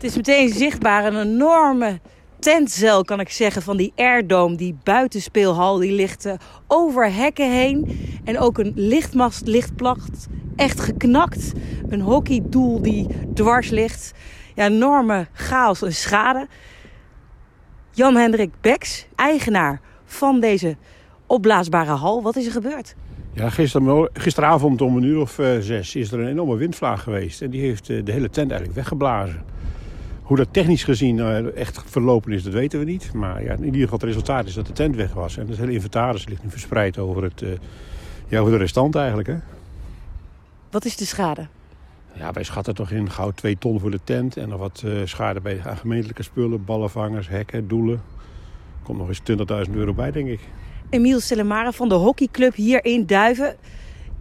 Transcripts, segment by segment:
Het is meteen zichtbaar een enorme tentzel, kan ik zeggen, van die Airdome. Die buitenspeelhal, die ligt uh, over hekken heen. En ook een lichtmast, lichtplacht, echt geknakt. Een hockeydoel die dwars ligt. Ja, enorme chaos en schade. Jan-Hendrik Beks, eigenaar van deze opblaasbare hal. Wat is er gebeurd? Ja, gister, gisteravond om een uur of uh, zes is er een enorme windvlaag geweest. En die heeft uh, de hele tent eigenlijk weggeblazen. Hoe dat technisch gezien uh, echt verlopen is, dat weten we niet. Maar ja, in ieder geval het resultaat is dat de tent weg was. En het hele inventaris ligt nu verspreid over, het, ja, over de restant eigenlijk. Hè. Wat is de schade? Ja, wij schatten toch in gauw twee ton voor de tent. En nog wat schade bij gemeentelijke spullen, ballenvangers, hekken, doelen. Er komt nog eens 20.000 euro bij, denk ik. Emiel Stellemare van de hockeyclub hier in Duiven.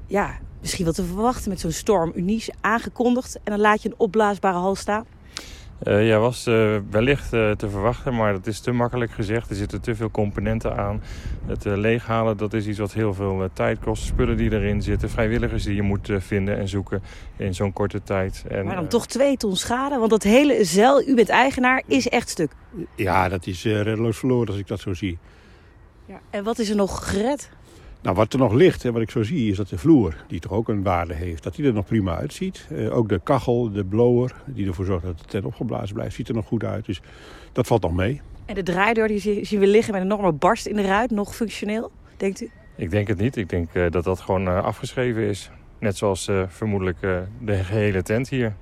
Ja, misschien wel te verwachten met zo'n storm. Unies aangekondigd en dan laat je een opblaasbare hal staan. Uh, ja, was uh, wellicht uh, te verwachten, maar dat is te makkelijk gezegd. Er zitten te veel componenten aan. Het leeghalen, dat is iets wat heel veel tijd kost. Spullen die erin zitten, vrijwilligers die je moet vinden en zoeken in zo'n korte tijd. En, maar dan toch twee ton schade, want dat hele zeil, u bent eigenaar, is echt stuk. Ja, dat is reddeloos verloren als ik dat zo zie. Ja, en wat is er nog gered? Nou, wat er nog ligt, en wat ik zo zie, is dat de vloer, die toch ook een waarde heeft, dat die er nog prima uitziet. Uh, ook de kachel, de blower, die ervoor zorgt dat het tent opgeblazen blijft, ziet er nog goed uit. Dus dat valt nog mee. En de draaideur, die zien we liggen met een enorme barst in de ruit, nog functioneel, denkt u? Ik denk het niet. Ik denk uh, dat dat gewoon uh, afgeschreven is. Net zoals vermoedelijk de hele tent hier.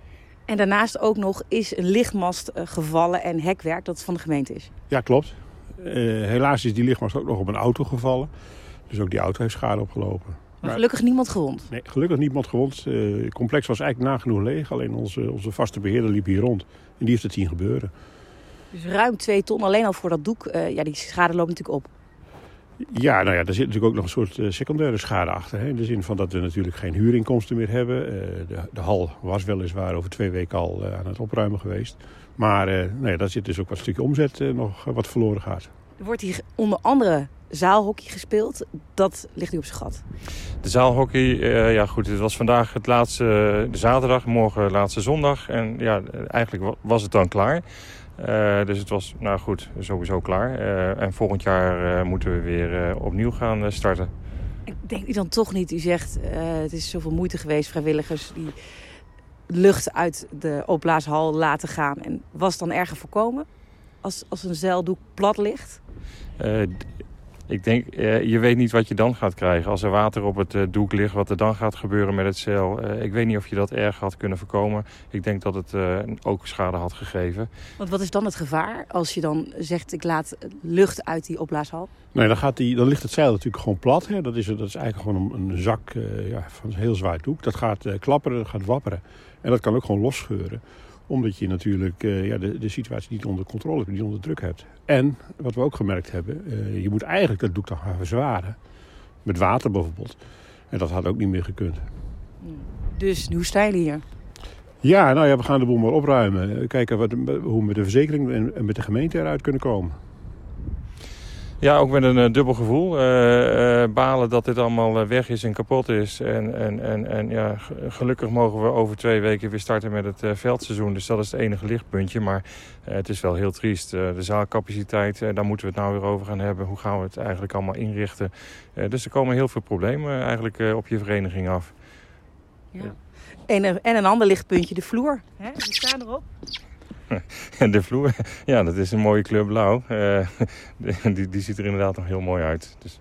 En daarnaast ook nog is een lichtmast gevallen en hekwerk dat van de gemeente is. Ja, klopt. helaas is die lichtmast ook nog op een auto gevallen. Dus ook die auto heeft schade opgelopen. Maar gelukkig niemand gewond? Nee, gelukkig niemand gewond. Uh, het complex was eigenlijk nagenoeg leeg. Alleen onze, onze vaste beheerder liep hier rond. En die heeft het zien gebeuren. Dus ruim twee ton alleen al voor dat doek. Uh, ja, die schade loopt natuurlijk op. Ja, nou ja, daar zit natuurlijk ook nog een soort uh, secundaire schade achter. Hè? In de zin van dat we natuurlijk geen huurinkomsten meer hebben. de, de hal was weliswaar over twee weken al aan het opruimen geweest. Maar ja, daar zit dus ook wat stukje omzet nog wat verloren gaat. Er wordt hier onder andere zaalhockey gespeeld. Dat ligt nu op zijn gat. De zaalhockey, uh, ja goed, het was vandaag het laatste, de zaterdag, morgen laatste zondag. En ja, eigenlijk was het dan klaar. Uh, dus het was, nou goed, sowieso klaar. Uh, en volgend jaar moeten we weer opnieuw gaan starten. Denkt u dan toch niet, u zegt het is zoveel moeite geweest, vrijwilligers die lucht uit de opblaashal laten gaan. En was het dan erger voorkomen als, als een zeildoek plat ligt? Ik denk, eh, je weet niet wat je dan gaat krijgen. Als er water op het eh, doek ligt, wat er dan gaat gebeuren met het zeil. Eh, ik weet niet of je dat erg had kunnen voorkomen. Ik denk dat het ook schade had gegeven. Want wat is dan het gevaar als je dan zegt, ik laat lucht uit die opblaashal? Nee, dan, gaat die, dan ligt het zeil natuurlijk gewoon plat. Hè. Dat, is, dat is eigenlijk gewoon een, een zak ja, van een heel zwaar doek. Dat gaat klapperen, dat gaat wapperen. En dat kan ook gewoon losscheuren omdat je natuurlijk uh, ja, de, de situatie niet onder controle hebt, niet onder druk hebt. En, wat we ook gemerkt hebben, uh, je moet eigenlijk dat doek dan gaan verzwaren. Met water bijvoorbeeld. En dat had ook niet meer gekund. Dus hoe sta je hier? Ja, nou ja, we gaan de boel maar opruimen. Kijken wat, hoe we met de verzekering en met de gemeente eruit kunnen komen. Ja, ook met een uh, dubbel gevoel. Uh, uh, balen dat dit allemaal weg is en kapot is. En, en, en, en ja, gelukkig mogen we over twee weken weer starten met het veldseizoen. Dus dat is het enige lichtpuntje. Maar het is wel heel triest. de zaalcapaciteit, daar moeten we het nou weer over gaan hebben. Hoe gaan we het eigenlijk allemaal inrichten? dus er komen heel veel problemen eigenlijk op je vereniging af. Ja. En, en een ander lichtpuntje, de vloer. Hè? Die staan erop. de vloer, ja, dat is een mooie kleur blauw. Uh, die, die ziet er inderdaad nog heel mooi uit. Dus